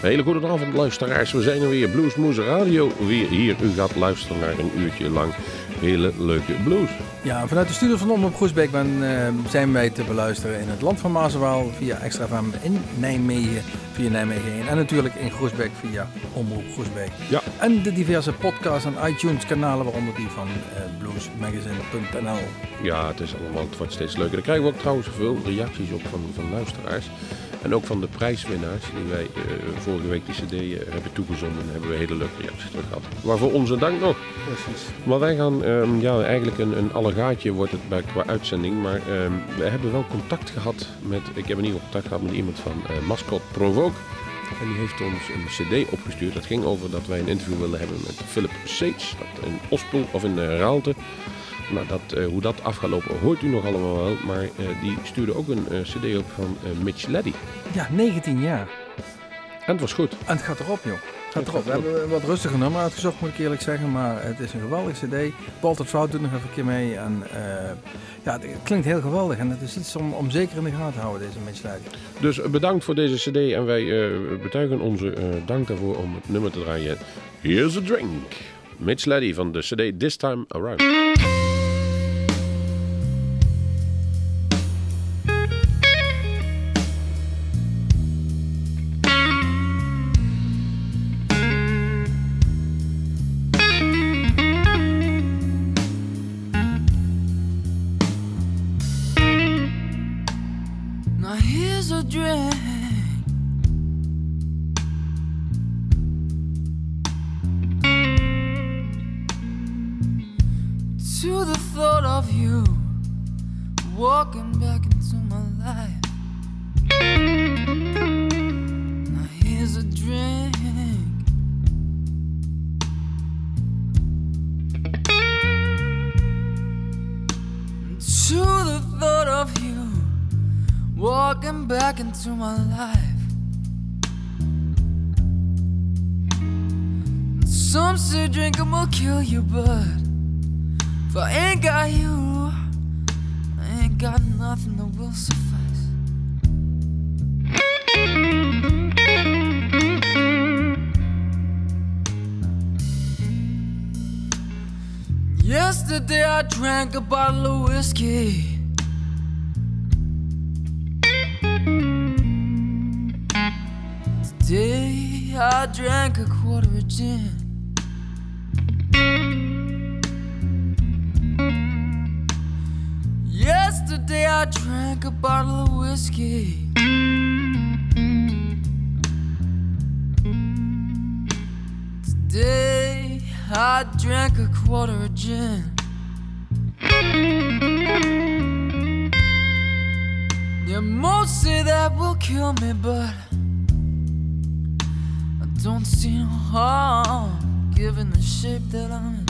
Hele goede avond luisteraars. We zijn er weer. Bluesmoes Radio. Weer hier. U gaat luisteren naar een uurtje lang hele leuke blues. Ja, vanuit de studio van Omroep Groesbeek ben, uh, zijn wij te beluisteren in het land van Mazenwaal via Extra FM in Nijmegen via Nijmegen 1 en natuurlijk in Groesbeek via Omroep Groesbeek. Ja. En de diverse podcasts en iTunes kanalen waaronder die van uh, bluesmagazine.nl. Ja, het is allemaal, het wordt steeds leuker. Daar krijgen we ook trouwens veel reacties op van, van luisteraars. En ook van de prijswinnaars die wij uh, vorige week de cd uh, hebben toegezonden, hebben we hele leuke reacties terug gehad. Waarvoor onze dank nog. Precies. Maar wij gaan, um, ja, eigenlijk een, een allegaatje wordt het bij qua uitzending. Maar um, we hebben wel contact gehad met, ik heb in ieder geval contact gehad met iemand van uh, Mascot Provoke. En die heeft ons een cd opgestuurd. Dat ging over dat wij een interview wilden hebben met Philip Seets. In Ospel of in Raalte. Nou, dat, uh, hoe dat af gaat lopen hoort u nog allemaal wel. Maar uh, die stuurde ook een uh, cd op van Mitch Leddy. Ja, 19 jaar. En het was goed. En het gaat erop, joh. Gaat erop. We hebben een wat rustiger nummer uitgezocht, moet ik eerlijk zeggen. Maar het is een geweldige cd. Walter Trout doet nog even een keer mee. En ja, het klinkt heel geweldig. En het is iets om, om zeker in de gaten te houden, deze Mitch Leddy. Dus bedankt voor deze cd. En wij betuigen onze dank daarvoor om het nummer te draaien. Here's a drink. Mitch Leddy van de cd This Time Around. is a drag. To the thought of you walking back. Into my life. Some say drinking will kill you, but if I ain't got you, I ain't got nothing that will suffice. Yesterday I drank a bottle of whiskey. I drank a quarter of gin. Yesterday I drank a bottle of whiskey. Today I drank a quarter of gin. Yeah, most say that will kill me, but don't see no harm given the shape that I'm in.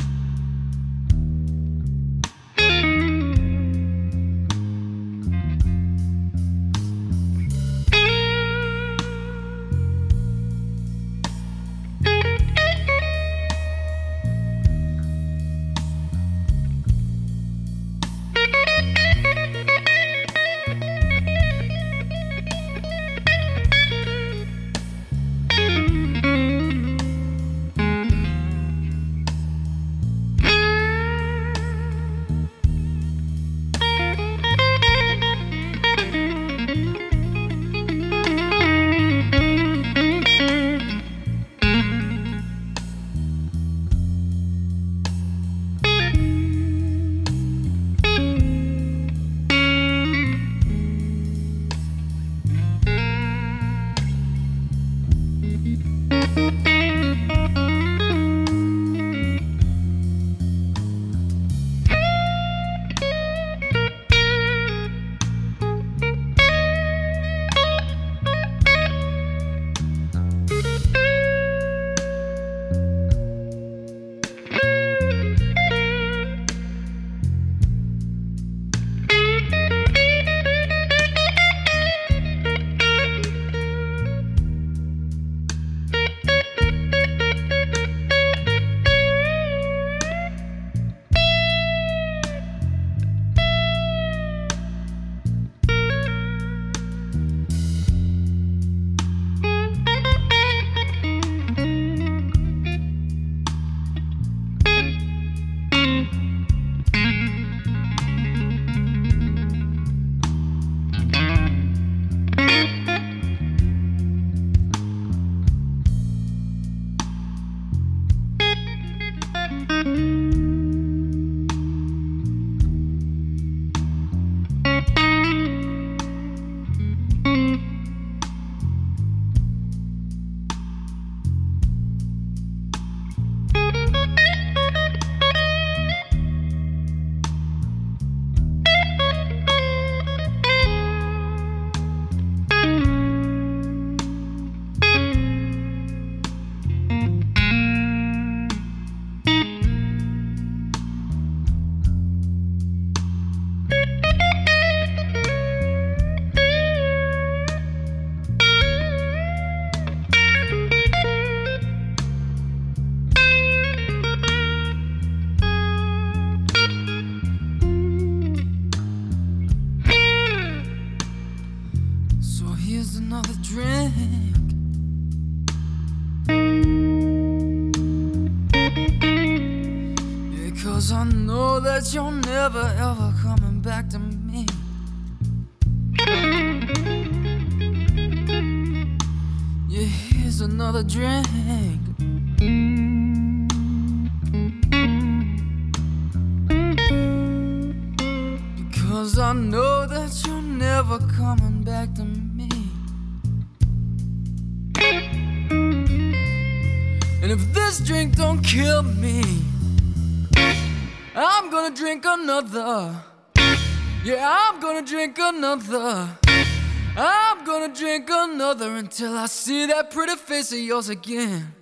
another. I'm gonna drink another until I see that pretty face of yours again.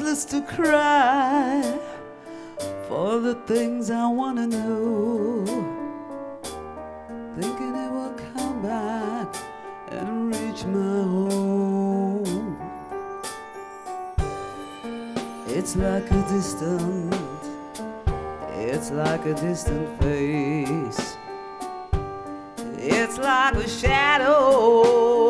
useless to cry for the things I want to know. Thinking it will come back and reach my home. It's like a distant, it's like a distant face. It's like a shadow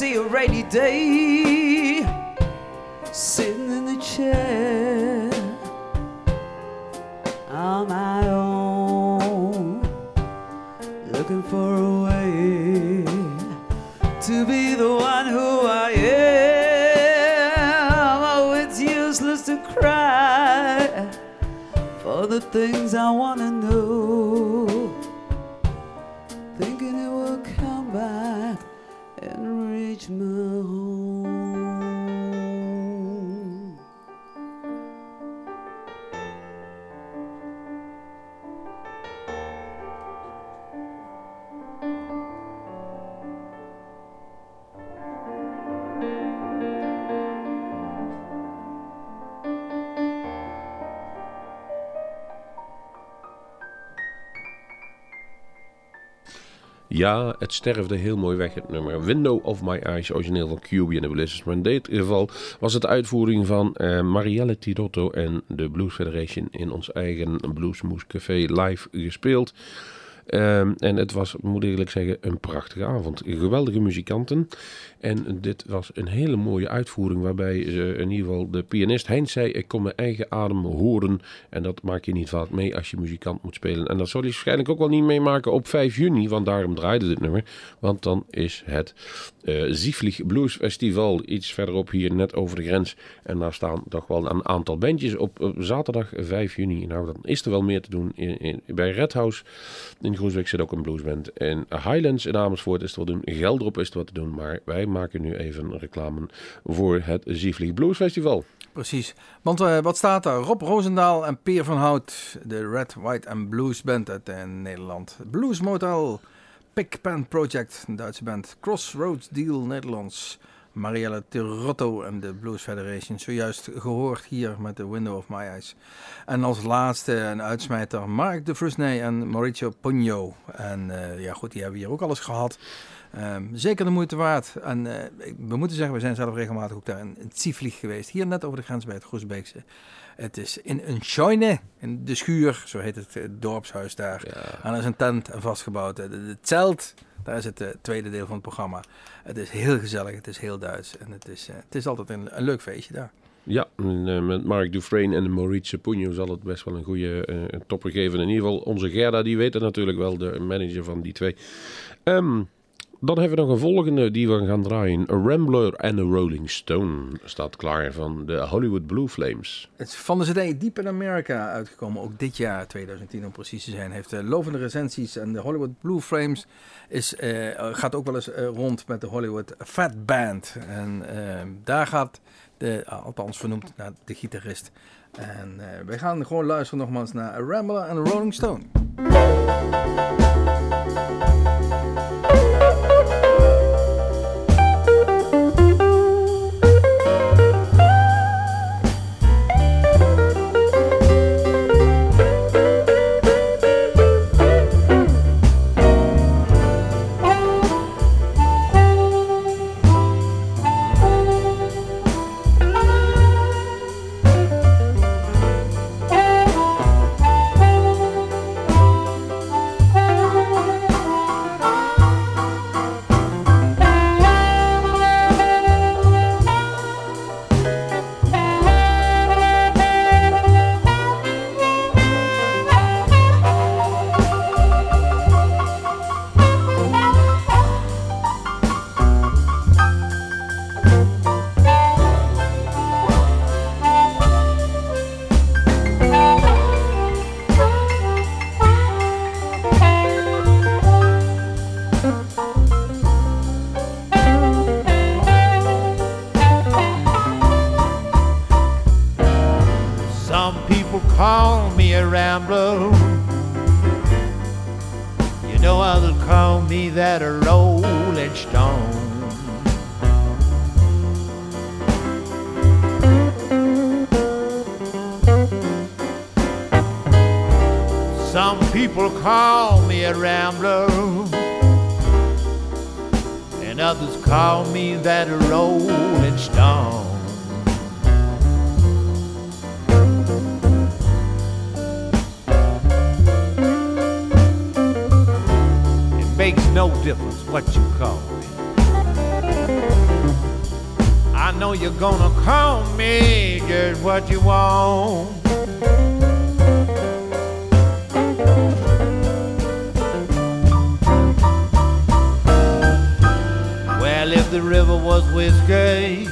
see a rainy day Ja, het sterfde heel mooi weg, het nummer Window of My Eyes, origineel van QB en de Blissers. Maar in dit geval was het de uitvoering van uh, Marielle Tirotto en de Blues Federation in ons eigen Bluesmoes Café live gespeeld. Um, en het was, moet ik eerlijk zeggen, een prachtige avond. Geweldige muzikanten. En dit was een hele mooie uitvoering waarbij in ieder geval de pianist Heinz zei: Ik kon mijn eigen adem horen. En dat maak je niet vaak mee als je muzikant moet spelen. En dat zal hij waarschijnlijk ook wel niet meemaken op 5 juni, want daarom draaide dit nummer. Want dan is het uh, Blues Festival iets verderop hier net over de grens. En daar staan toch wel een aantal bandjes op, op zaterdag 5 juni. Nou, dan is er wel meer te doen in, bij Red House. Groesbeek zit ook een bluesband. En Highlands in Amersfoort is er wat te doen. Gelderop is er wat te doen. Maar wij maken nu even reclame voor het Zieflig Blues Festival. Precies. Want uh, wat staat daar? Rob Roosendaal en Peer van Hout, de Red, White and Blues Band uit uh, Nederland. Blues Motel, Pen Project, een Duitse band. Crossroads Deal, Nederlands. Marielle Tirotto en de Blues Federation. Zojuist gehoord hier met de Window of My Eyes. En als laatste een uitsmijter Mark de Frusney en Mauricio Pugno. En uh, ja goed, die hebben hier ook alles gehad. Um, zeker de moeite waard. En uh, we moeten zeggen, we zijn zelf regelmatig ook daar in, Tsieflieg geweest. Hier net over de grens bij het Groesbeekse. Het is in een scheune, in de schuur, zo heet het, het dorpshuis daar. Ja. En er is een tent vastgebouwd. Het zelt, daar is het uh, tweede deel van het programma. Het is heel gezellig, het is heel Duits. En het is, uh, het is altijd een, een leuk feestje daar. Ja, en, uh, met Mark Dufresne en Maurice Pugno zal het best wel een goede uh, topper geven. In ieder geval, onze Gerda, die weet het natuurlijk wel, de manager van die twee. Um, dan hebben we nog een volgende die we gaan draaien. A Rambler en a Rolling Stone staat klaar van de Hollywood Blue Flames. Het is van de CD Deep in America uitgekomen. Ook dit jaar, 2010 om precies te zijn. Heeft uh, lovende recensies. En de Hollywood Blue Flames is, uh, gaat ook wel eens uh, rond met de Hollywood Fat Band. En daar gaat, de, althans vernoemd naar de gitarist. En wij gaan gewoon luisteren nogmaals naar A Rambler a Rolling Stone. No difference what you call me. I know you're gonna call me just what you want. Well, if the river was whiskey,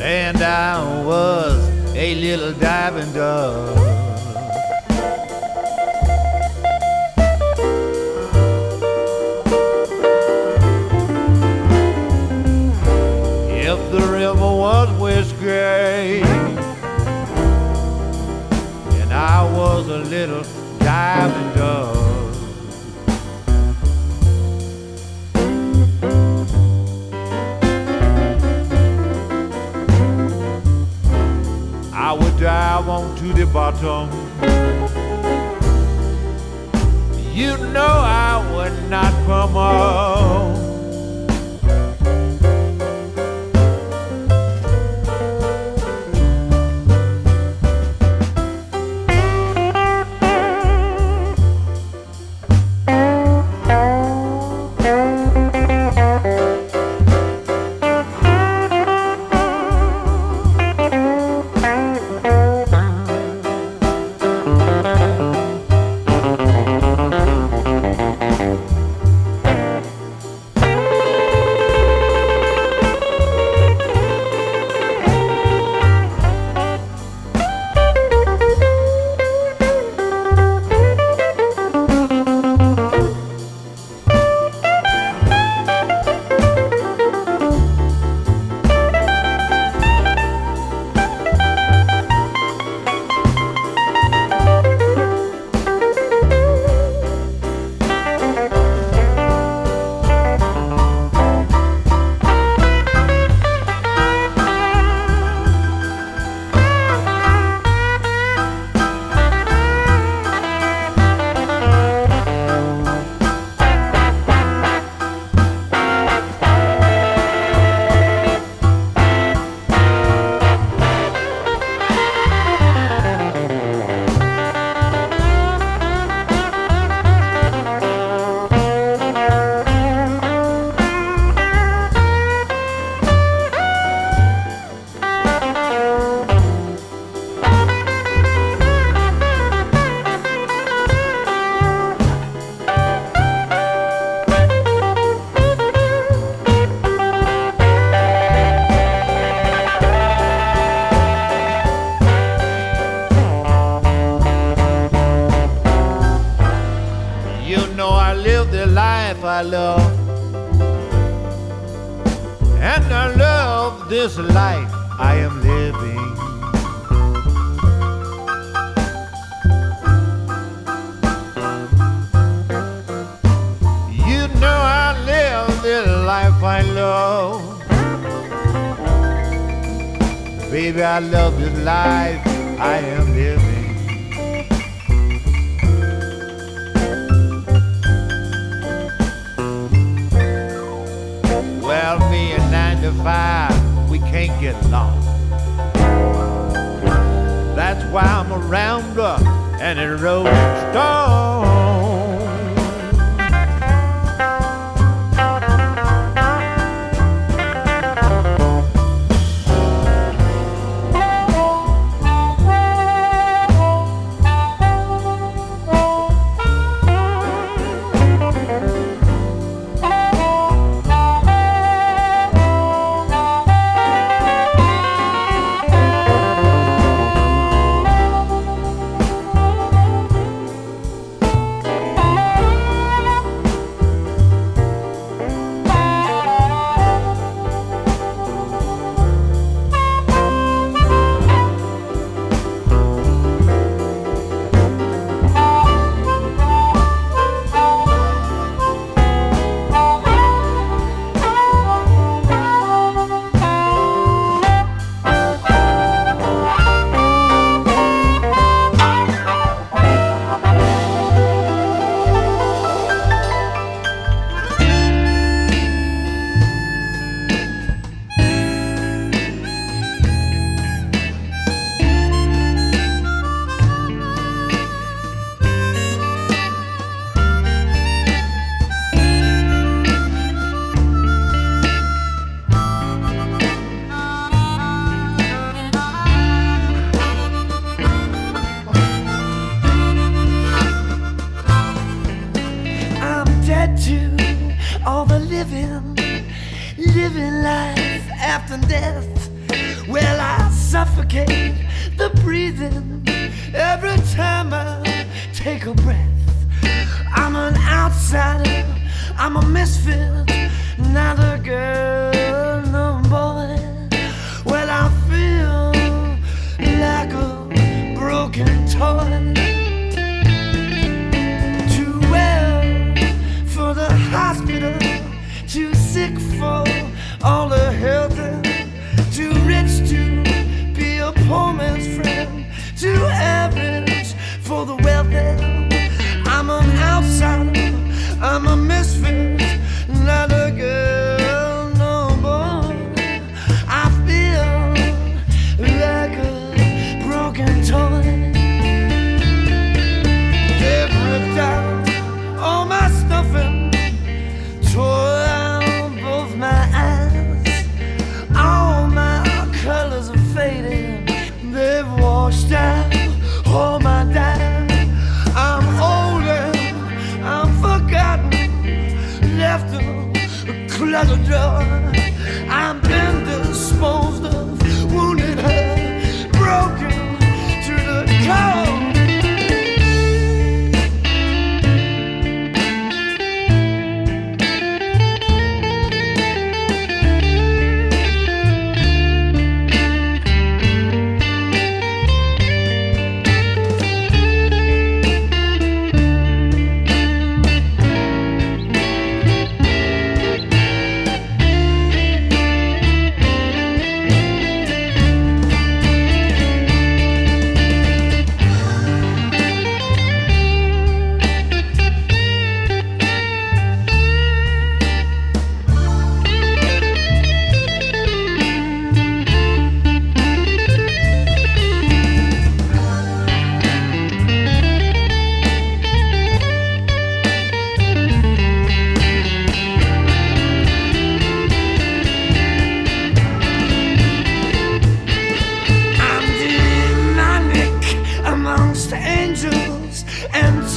and I was a little diving dove. Was a little diving dove. I would dive on to the bottom. You know I would not come up.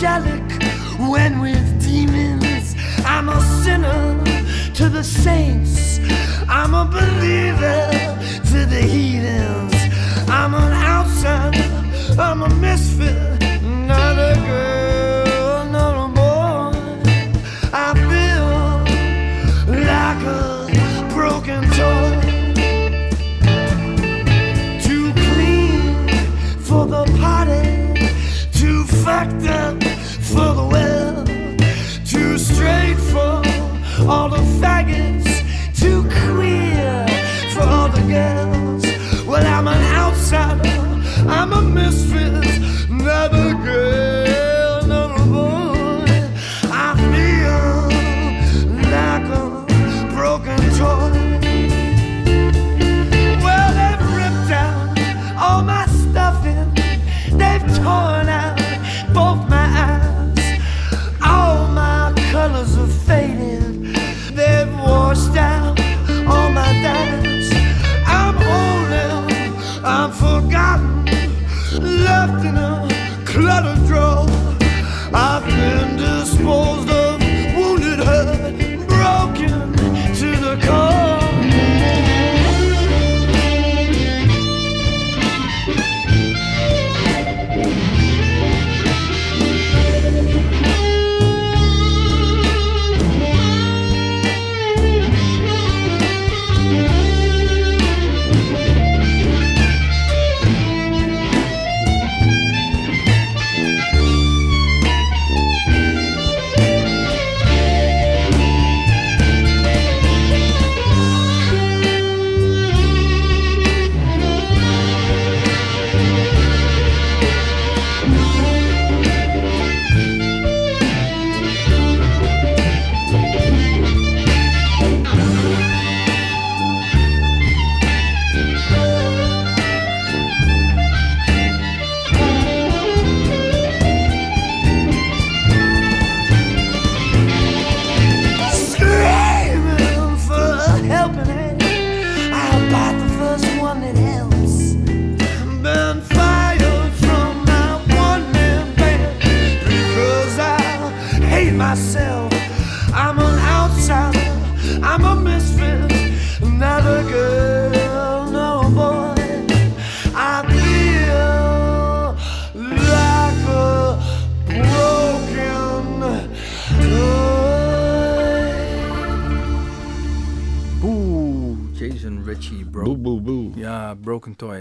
angelic when with demons. I'm a sinner to the saints. I'm a believer to the heathens. I'm an outsider. I'm a misfit, not a girl.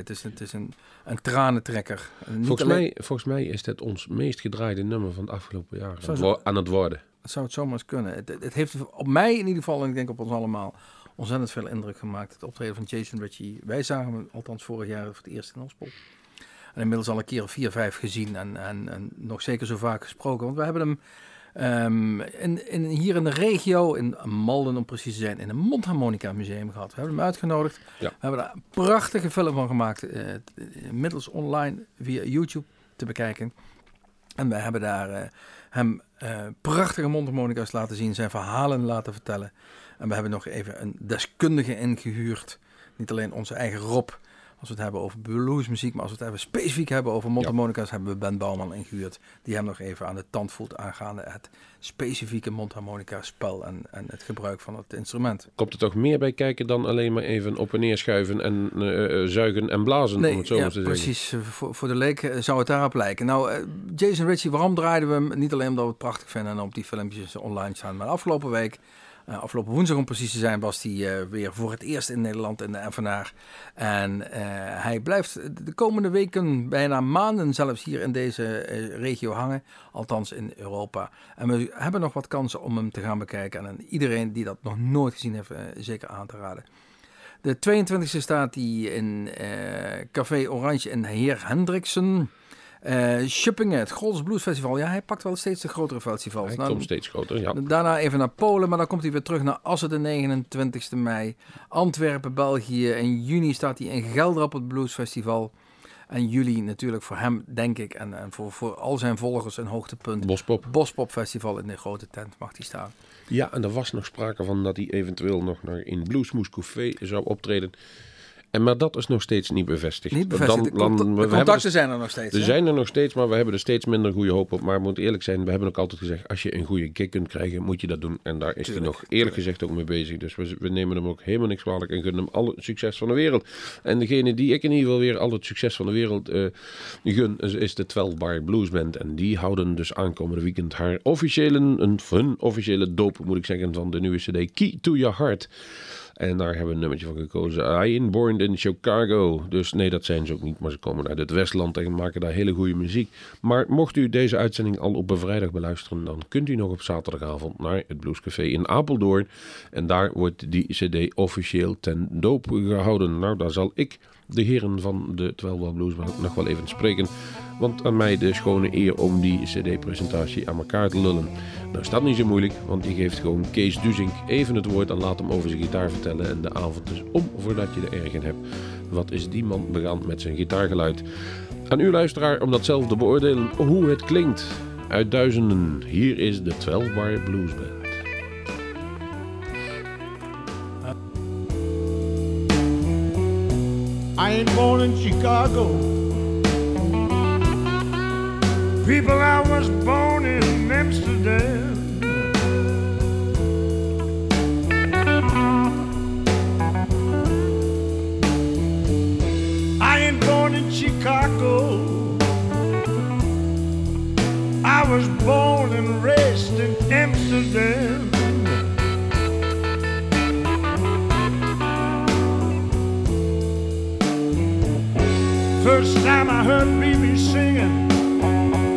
Het is, het is een, een tranentrekker. En niet Volgens alleen- mij, volgens mij is dit ons meest gedraaide nummer van de afgelopen. Zo Aan het aan het worden. Het zou het zomaar eens kunnen. Het, het heeft op mij in ieder geval, en ik denk op ons allemaal, ontzettend veel indruk gemaakt. Het optreden van Jason Ritchie. Wij zagen hem althans vorig jaar voor het eerst in Ospel. En inmiddels al een keer of vier, vijf gezien en, en, en nog zeker zo vaak gesproken. Want we hebben hem ehm, in, in, hier in de regio, in Malden om precies te zijn, in een mondharmonica museum gehad. We hebben hem uitgenodigd. Ja. We hebben daar een prachtige film van gemaakt. eh, inmiddels online via YouTube te bekijken. En wij hebben daar eh, hem prachtige mondharmonica's laten zien, zijn verhalen laten vertellen. En we hebben nog even een deskundige ingehuurd. Niet alleen onze eigen Rob, als we het hebben over bluesmuziek, maar als we het even specifiek hebben over mondharmonica's, hebben we Ben Bouwman ingehuurd. Die hem nog even aan de tand voelt aangaande het specifieke mondharmonica spel en, en het gebruik van het instrument. Komt er toch meer bij kijken dan alleen maar even op en neer schuiven en eh, eh, zuigen en blazen, om het zo ja, maar te zeggen. precies. Eh, Voor, voor de leek zou het daarop lijken. Nou, Jason Ritchie, waarom draaiden we hem? Niet alleen omdat we het prachtig vinden en op die filmpjes online staan, maar afgelopen week, eh, afgelopen woensdag om precies te zijn, was hij eh, weer voor het eerst in Nederland in de Evenaar. En eh, hij blijft de komende weken, bijna maanden zelfs hier in deze regio hangen, althans in Europa. En we hebben nog wat kansen om hem te gaan bekijken. En iedereen die dat nog nooit gezien heeft, zeker aan te raden. De 22e staat hij in Café Oranje in Heer Hendriksen. Schuppingen, het Golds Blues Festival. Ja, hij pakt wel steeds de grotere festivals. Hij Nou, komt steeds groter, ja. Daarna even naar Polen, maar dan komt hij weer terug naar Assen de 29e mei. Antwerpen, België. In juni staat hij in Gelder op het Blues Festival. En juli natuurlijk voor hem, denk ik, en, en voor, voor al zijn volgers een hoogtepunt. Bospop. Bospop Festival in de grote tent mag hij staan. Ja, en er was nog sprake van dat hij eventueel nog naar in Bluesmoes Café zou optreden. En, maar dat is nog steeds niet bevestigd. Niet bevestigd. de, Dan- dan- we contacten dus- zijn er nog steeds. Er hè? zijn er nog steeds, maar we hebben er steeds minder goede hoop op. Maar we moeten eerlijk zijn, we hebben ook altijd gezegd... als je een goede gig kunt krijgen, moet je dat doen. En daar is Tuurlijk, hij nog eerlijk gezegd ook mee bezig. Dus we, we nemen hem ook helemaal niks kwalijk... en gunnen hem alle succes van de wereld. En degene die ik in ieder geval weer al het succes van de wereld eh, gun... is, is de 12 Bar Blues Band. En die houden dus aankomende weekend haar officiële... een hun officiële doop, moet ik zeggen, van de nieuwe cd... Key to Your Heart... En daar hebben we een nummertje van gekozen. I ain't born in Chicago. Dus nee, dat zijn ze ook niet. Maar ze komen uit het Westland en maken daar hele goede muziek. Maar mocht u deze uitzending al op een vrijdag beluisteren... dan kunt u nog op zaterdagavond naar het Bluescafé in Apeldoorn. En daar wordt die cd officieel ten doop gehouden. Nou, daar zal ik de heren van de 12 Blues nog wel even spreken. Want aan mij de schone eer om die cd-presentatie aan elkaar te lullen. Nou is dat niet zo moeilijk, want die geeft gewoon Kees Duzink even het woord en laat hem over zijn gitaar vertellen. En de avond is om voordat je er erg in hebt. Wat is die man begaan met zijn gitaargeluid? Aan u luisteraar om dat zelf te beoordelen hoe het klinkt. Uit duizenden, hier is de 12 Bar Blues Band. I ain't born in Chicago. People, I was born in Amsterdam. I ain't born in Chicago. I was born and raised in Amsterdam. First time I heard BB singing,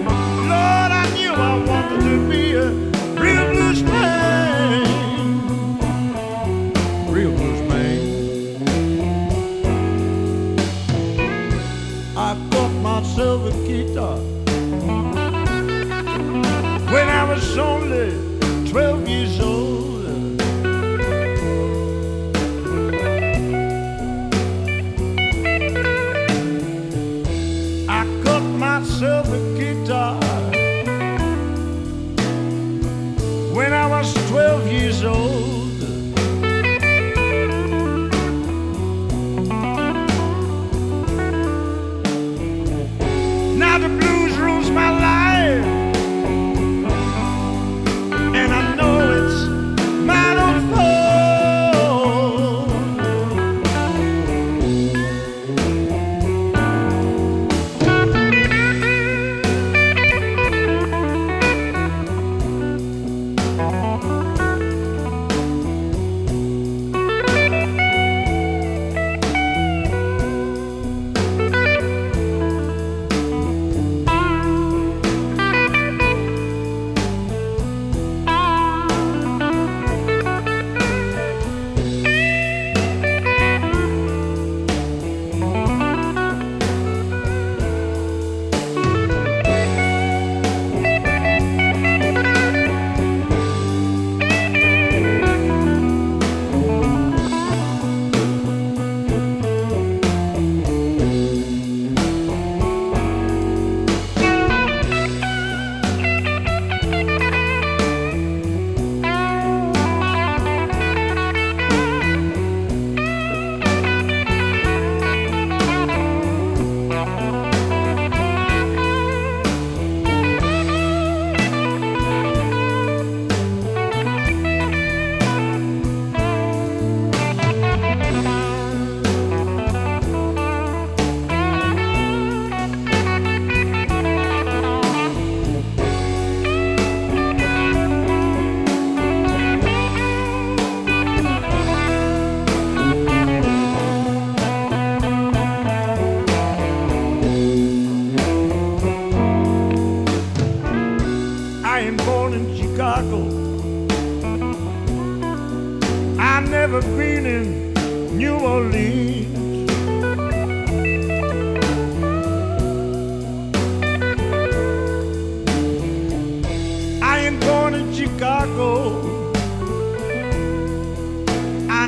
Lord, I knew I wanted to be a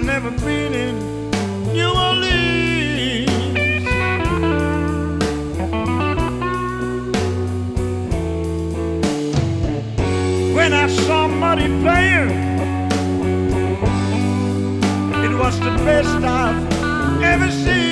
never been in New Orleans. When I saw Muddy playing, it was the best I've ever seen.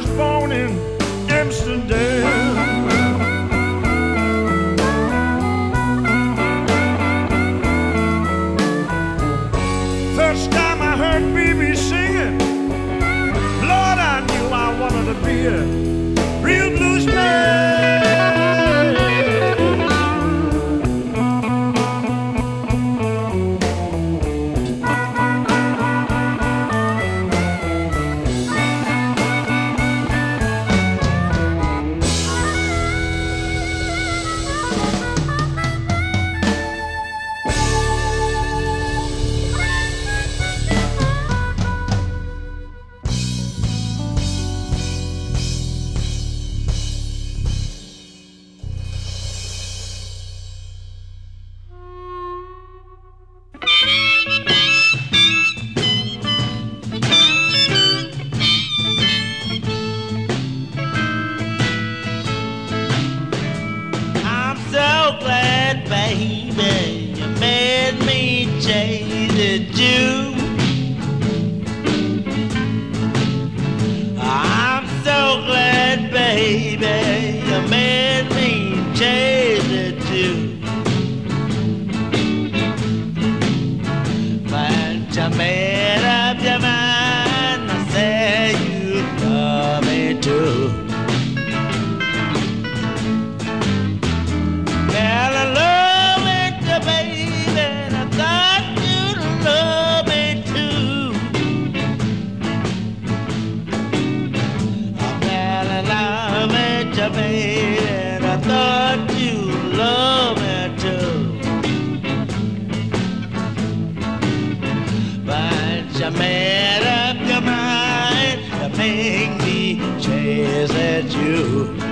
was born in Amsterdam. First time I heard BB singing, Lord, I knew I wanted to be it. You made up your mind to make me chase at you.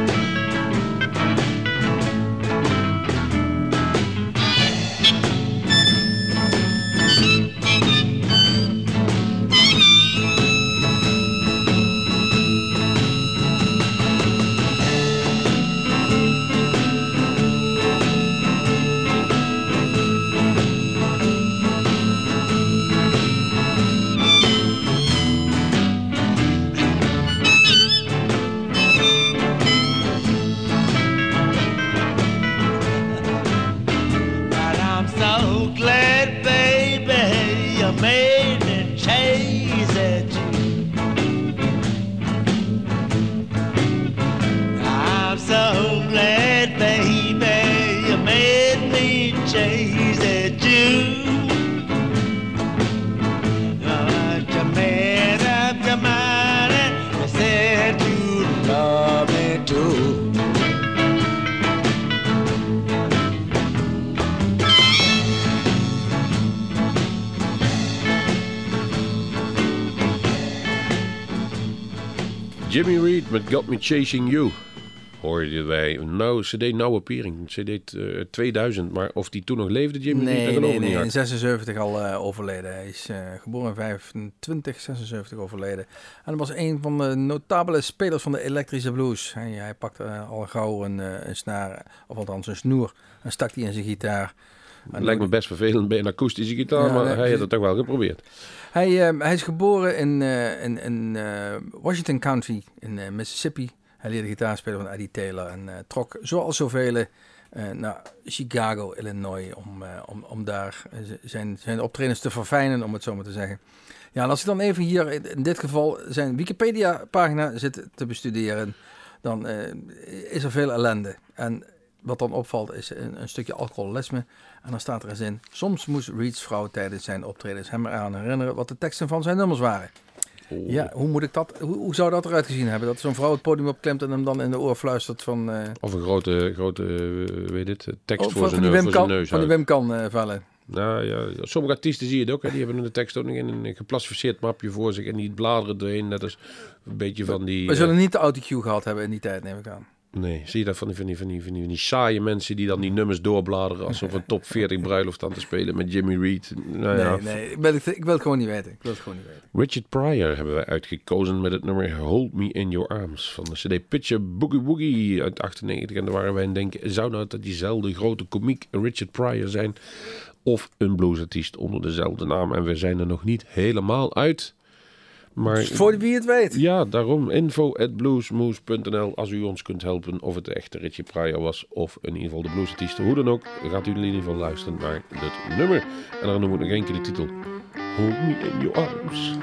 Met Chasing You. Hoorde wij. Nou, CD Nauwe Piering. CD eh, 2000. Maar of die toen nog leefde, Jimmy Nee, nee, nee. niet. In hard. 76 al eh, overleden. Hij is eh, geboren in 25, 76 overleden. En hij was een van de notabele spelers van de elektrische blues. Hij, hij pakte eh, al gauw een, eh, een snaar, of althans een snoer, en stak die in zijn gitaar. En Lijkt me best vervelend bij een akoestische gitaar, Ja, maar hij heeft precies. het toch wel geprobeerd. Hij, eh, hij is geboren in, eh, in, in eh, Washington County in Mississippi. Hij leerde gitaar spelen van Eddie Taylor en trok zoals zoveel naar Chicago, Illinois, om, om, om daar zijn, zijn optredens te verfijnen, om het zo maar te zeggen. Ja, en als ik dan even hier in, dit geval zijn Wikipedia-pagina zit te bestuderen, dan is er veel ellende. En wat dan opvalt is een, een stukje alcoholisme. En dan staat er eens in, soms moest Reed's vrouw tijdens zijn optredens hem eraan herinneren wat de teksten van zijn nummers waren. Oh. Ja, hoe moet ik dat, hoe, hoe zou dat eruit gezien hebben? Dat zo'n vrouw het podium opklemt en hem dan in de oor fluistert van... eh, Of een grote, grote eh, weet het, tekst oh, voor, van, zijn, die voor Kan, neus van die. Wim Kan eh, vallen. Nou ja, sommige artiesten zie je het ook. Hè. Die hebben de tekst ook nog in een geplastificeerd mapje voor zich. En die bladeren erin. Net als een beetje van die... We zullen niet de autocue gehad hebben in die tijd, neem ik aan. Nee, zie je dat van die, van, die, van, die, van, die, van die saaie mensen die dan die nummers doorbladeren alsof een top 40 bruiloft aan te spelen met Jimmy Reed. Nou ja. Nee, nee, ik wil, het, ik wil het gewoon niet weten. Ik wil het gewoon niet weten. Richard Pryor hebben wij uitgekozen met het nummer Hold Me In Your Arms van de CD Picture Boogie Woogie uit 98. En daar waren wij aan het denken, zou nou dat diezelfde grote komiek Richard Pryor zijn of een bluesartiest onder dezelfde naam? En we zijn er nog niet helemaal uit. Maar Voor wie het weet. ja, daarom info at bluesmoose.nl als u ons kunt helpen of het de echte Richie Pryor was of in ieder geval de bluesartiest. Hoe dan ook, gaat u in ieder geval luisteren naar dit nummer. En dan noem ik nog één keer de titel. Hold me in your arms.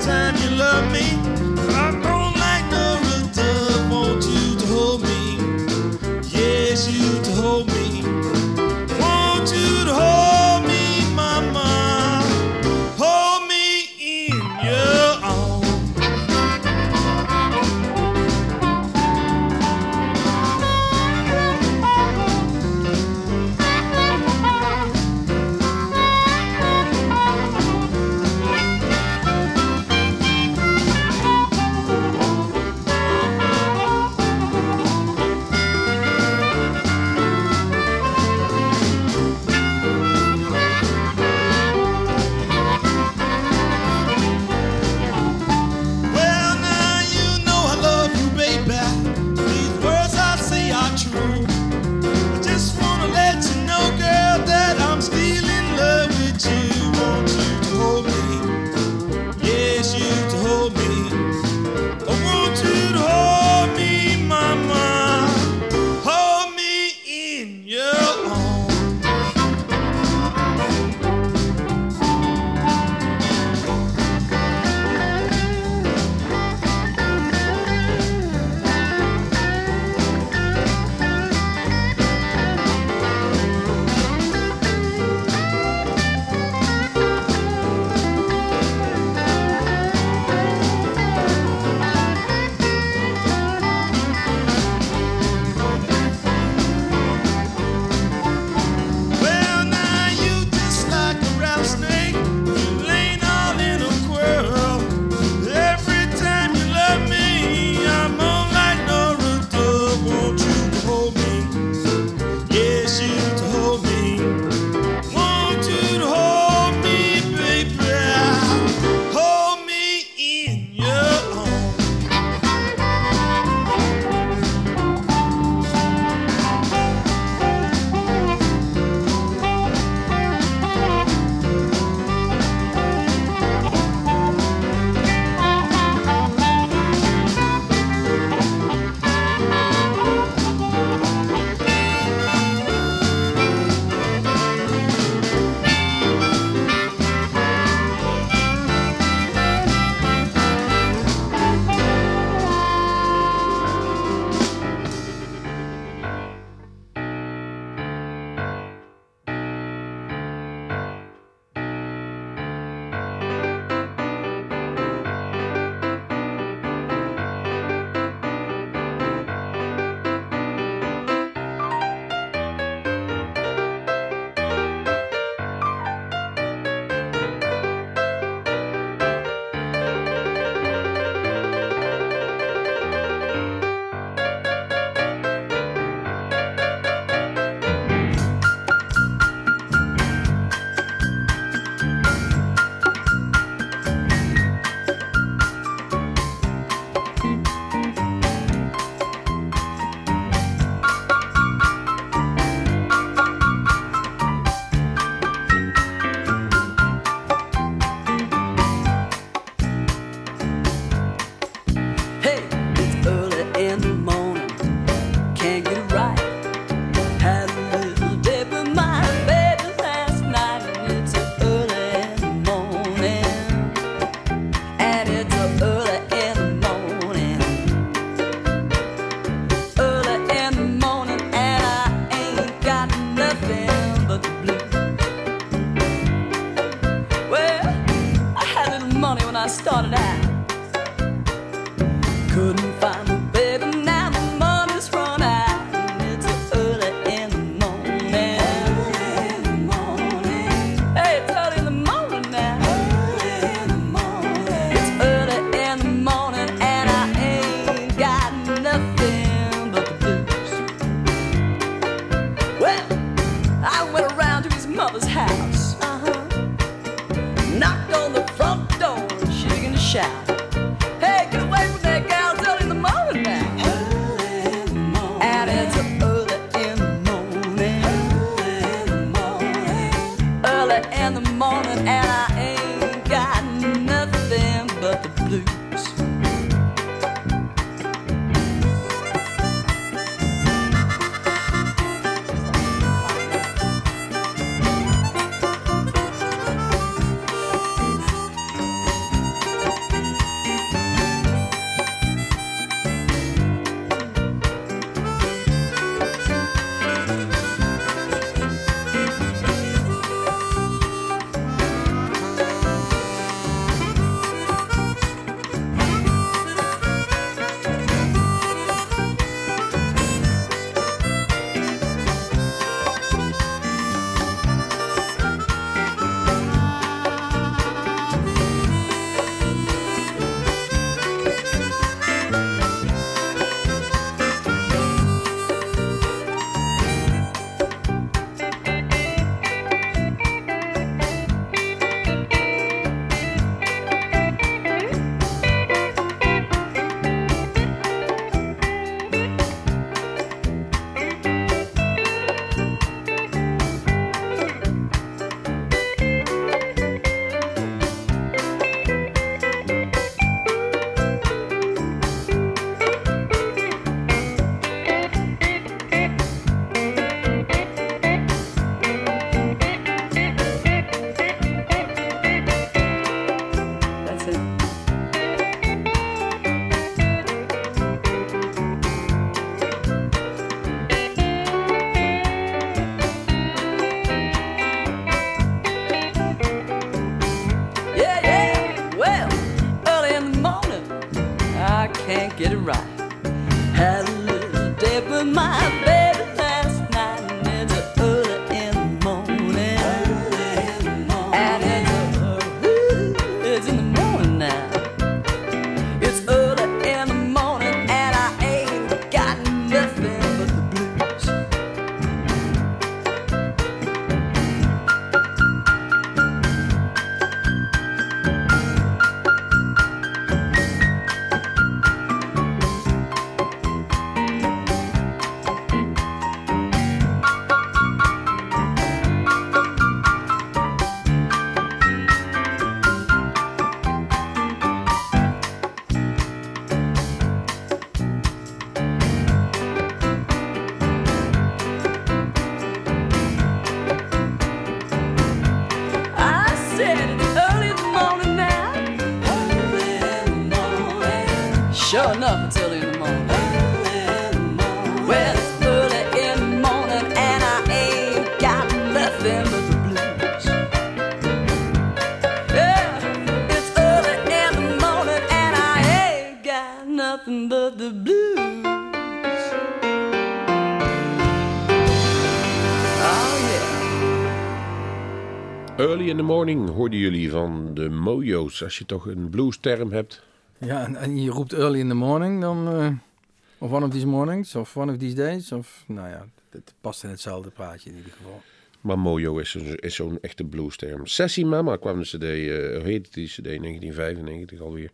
time you love me. The morning hoorden jullie van de Mojo's. Als je toch een blues-term hebt. Ja, en, en je roept early in the morning, dan... eh, of one of these mornings, of one of these days. Of, nou ja, het past in hetzelfde praatje in ieder geval. Maar Mojo is, een- is zo'n echte blues-term. Sessie Mama kwam de cd, eh hoe heet die cd? 1995 alweer.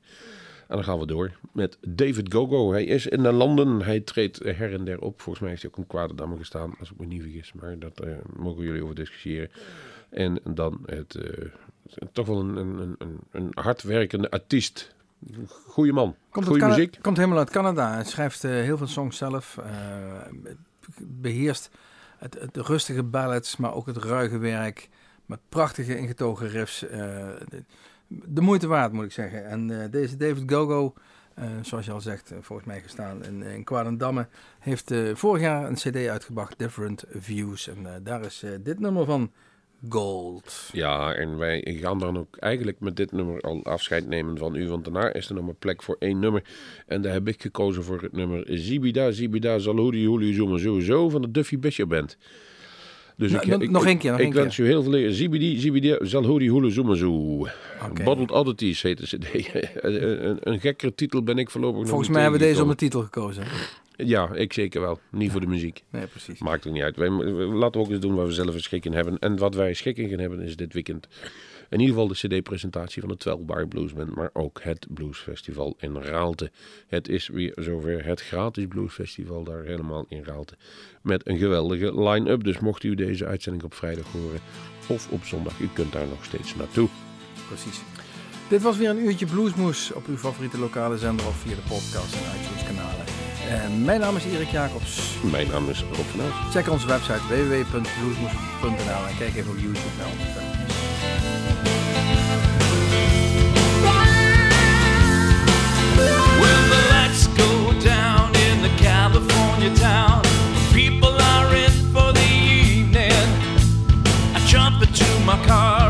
En dan gaan we door met David Gogo. Hij is in de landen. Hij treedt her en der op. Volgens mij heeft hij ook in Kwaderdamme gestaan, als ik me niet vergis. Maar dat eh, mogen jullie over discussiëren. En dan het, eh, toch wel een, een, een, een hardwerkende artiest. Goeie man. Komt, Goeie muziek. komt helemaal uit Canada. Hij schrijft eh, heel veel songs zelf. eh, beheerst het, het rustige ballads, maar ook het ruige werk. Met prachtige ingetogen riffs. de, de moeite waard, moet ik zeggen. En deze David Gogo, zoals je al zegt, volgens mij gestaan in, in Kwadendamme, heeft vorig jaar een cd uitgebracht, Different Views. En daar is dit nummer van Gold. Ja, en wij gaan dan ook eigenlijk met dit nummer al afscheid nemen van u. Want daarna is er nog maar plek voor één nummer. En daar heb ik gekozen voor het nummer Zibida, Zibida, Zalhoudi, Hooli, Zoema, Sowieso van de Duffy Bishop Band. Dus Nou, nog- nog één keer, nog ik één wens u heel veel eer. Zibidi, Zibidi, Hoele, Zoema, Zo. Oké. Bottled Oddities heet de cd. een, een, gekkere titel ben ik voorlopig nog Volgens niet mij hebben we deze om de titel gekozen. Ja, ik zeker wel. Niet voor de muziek. Nee, precies. Maakt ook niet uit. Wij, laten we ook eens doen waar we zelf een schik in hebben. En wat wij schik in gaan hebben is dit weekend in ieder geval de cd-presentatie van het 12 Bar Bluesband, maar ook het Bluesfestival in Raalte. Het is weer zover het gratis Bluesfestival daar helemaal in Raalte. Met een geweldige line-up. Dus mocht u deze uitzending op vrijdag horen of op zondag, u kunt daar nog steeds naartoe. Precies. Dit was weer een uurtje Bluesmoes op uw favoriete lokale zender of via de podcast en iTunes kanalen. Eh, mijn naam is Erik Jacobs. Mijn naam is Rob van. Check onze website www.bluesmoes.nl en kijk even op YouTube naar onze filmpjes. The lights go down in the California town, people are in for the evening. I jump into my car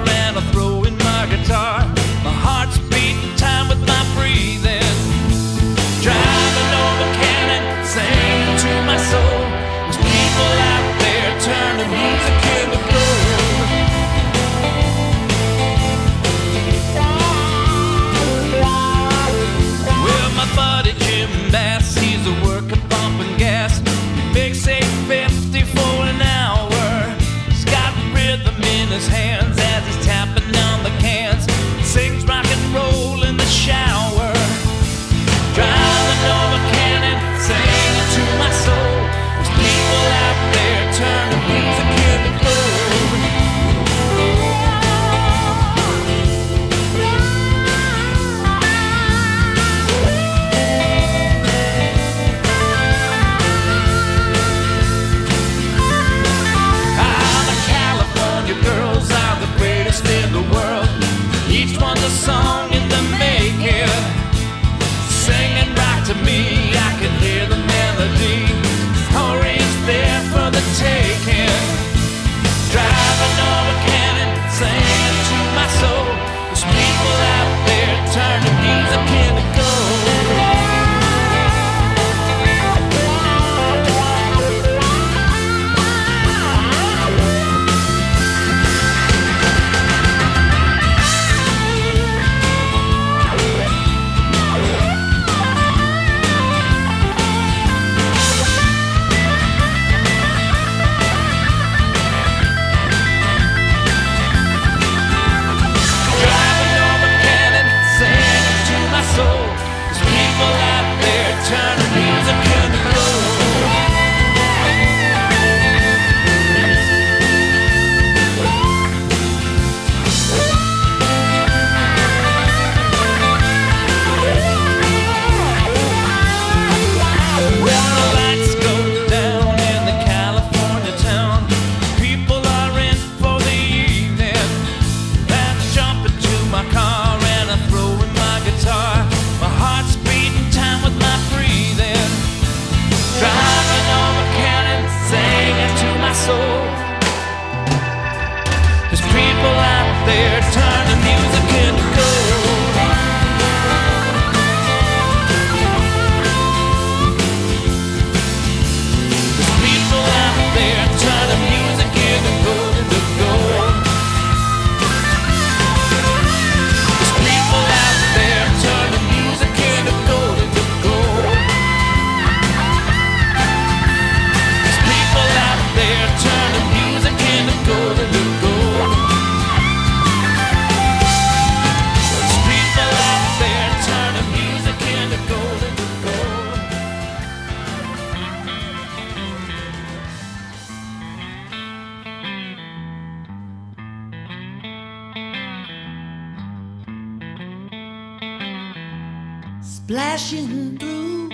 splashing through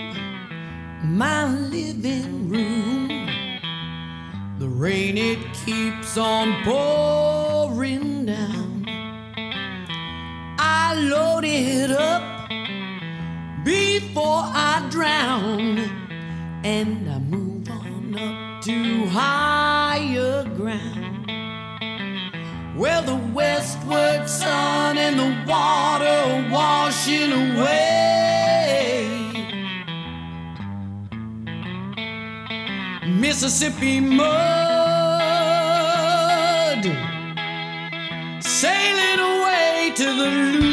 my living room. The rain, it keeps on pouring down. I load it up before I drown, and I move on up to higher ground. Where the westward sun and the water washing away. Mississippi mud sailing away to the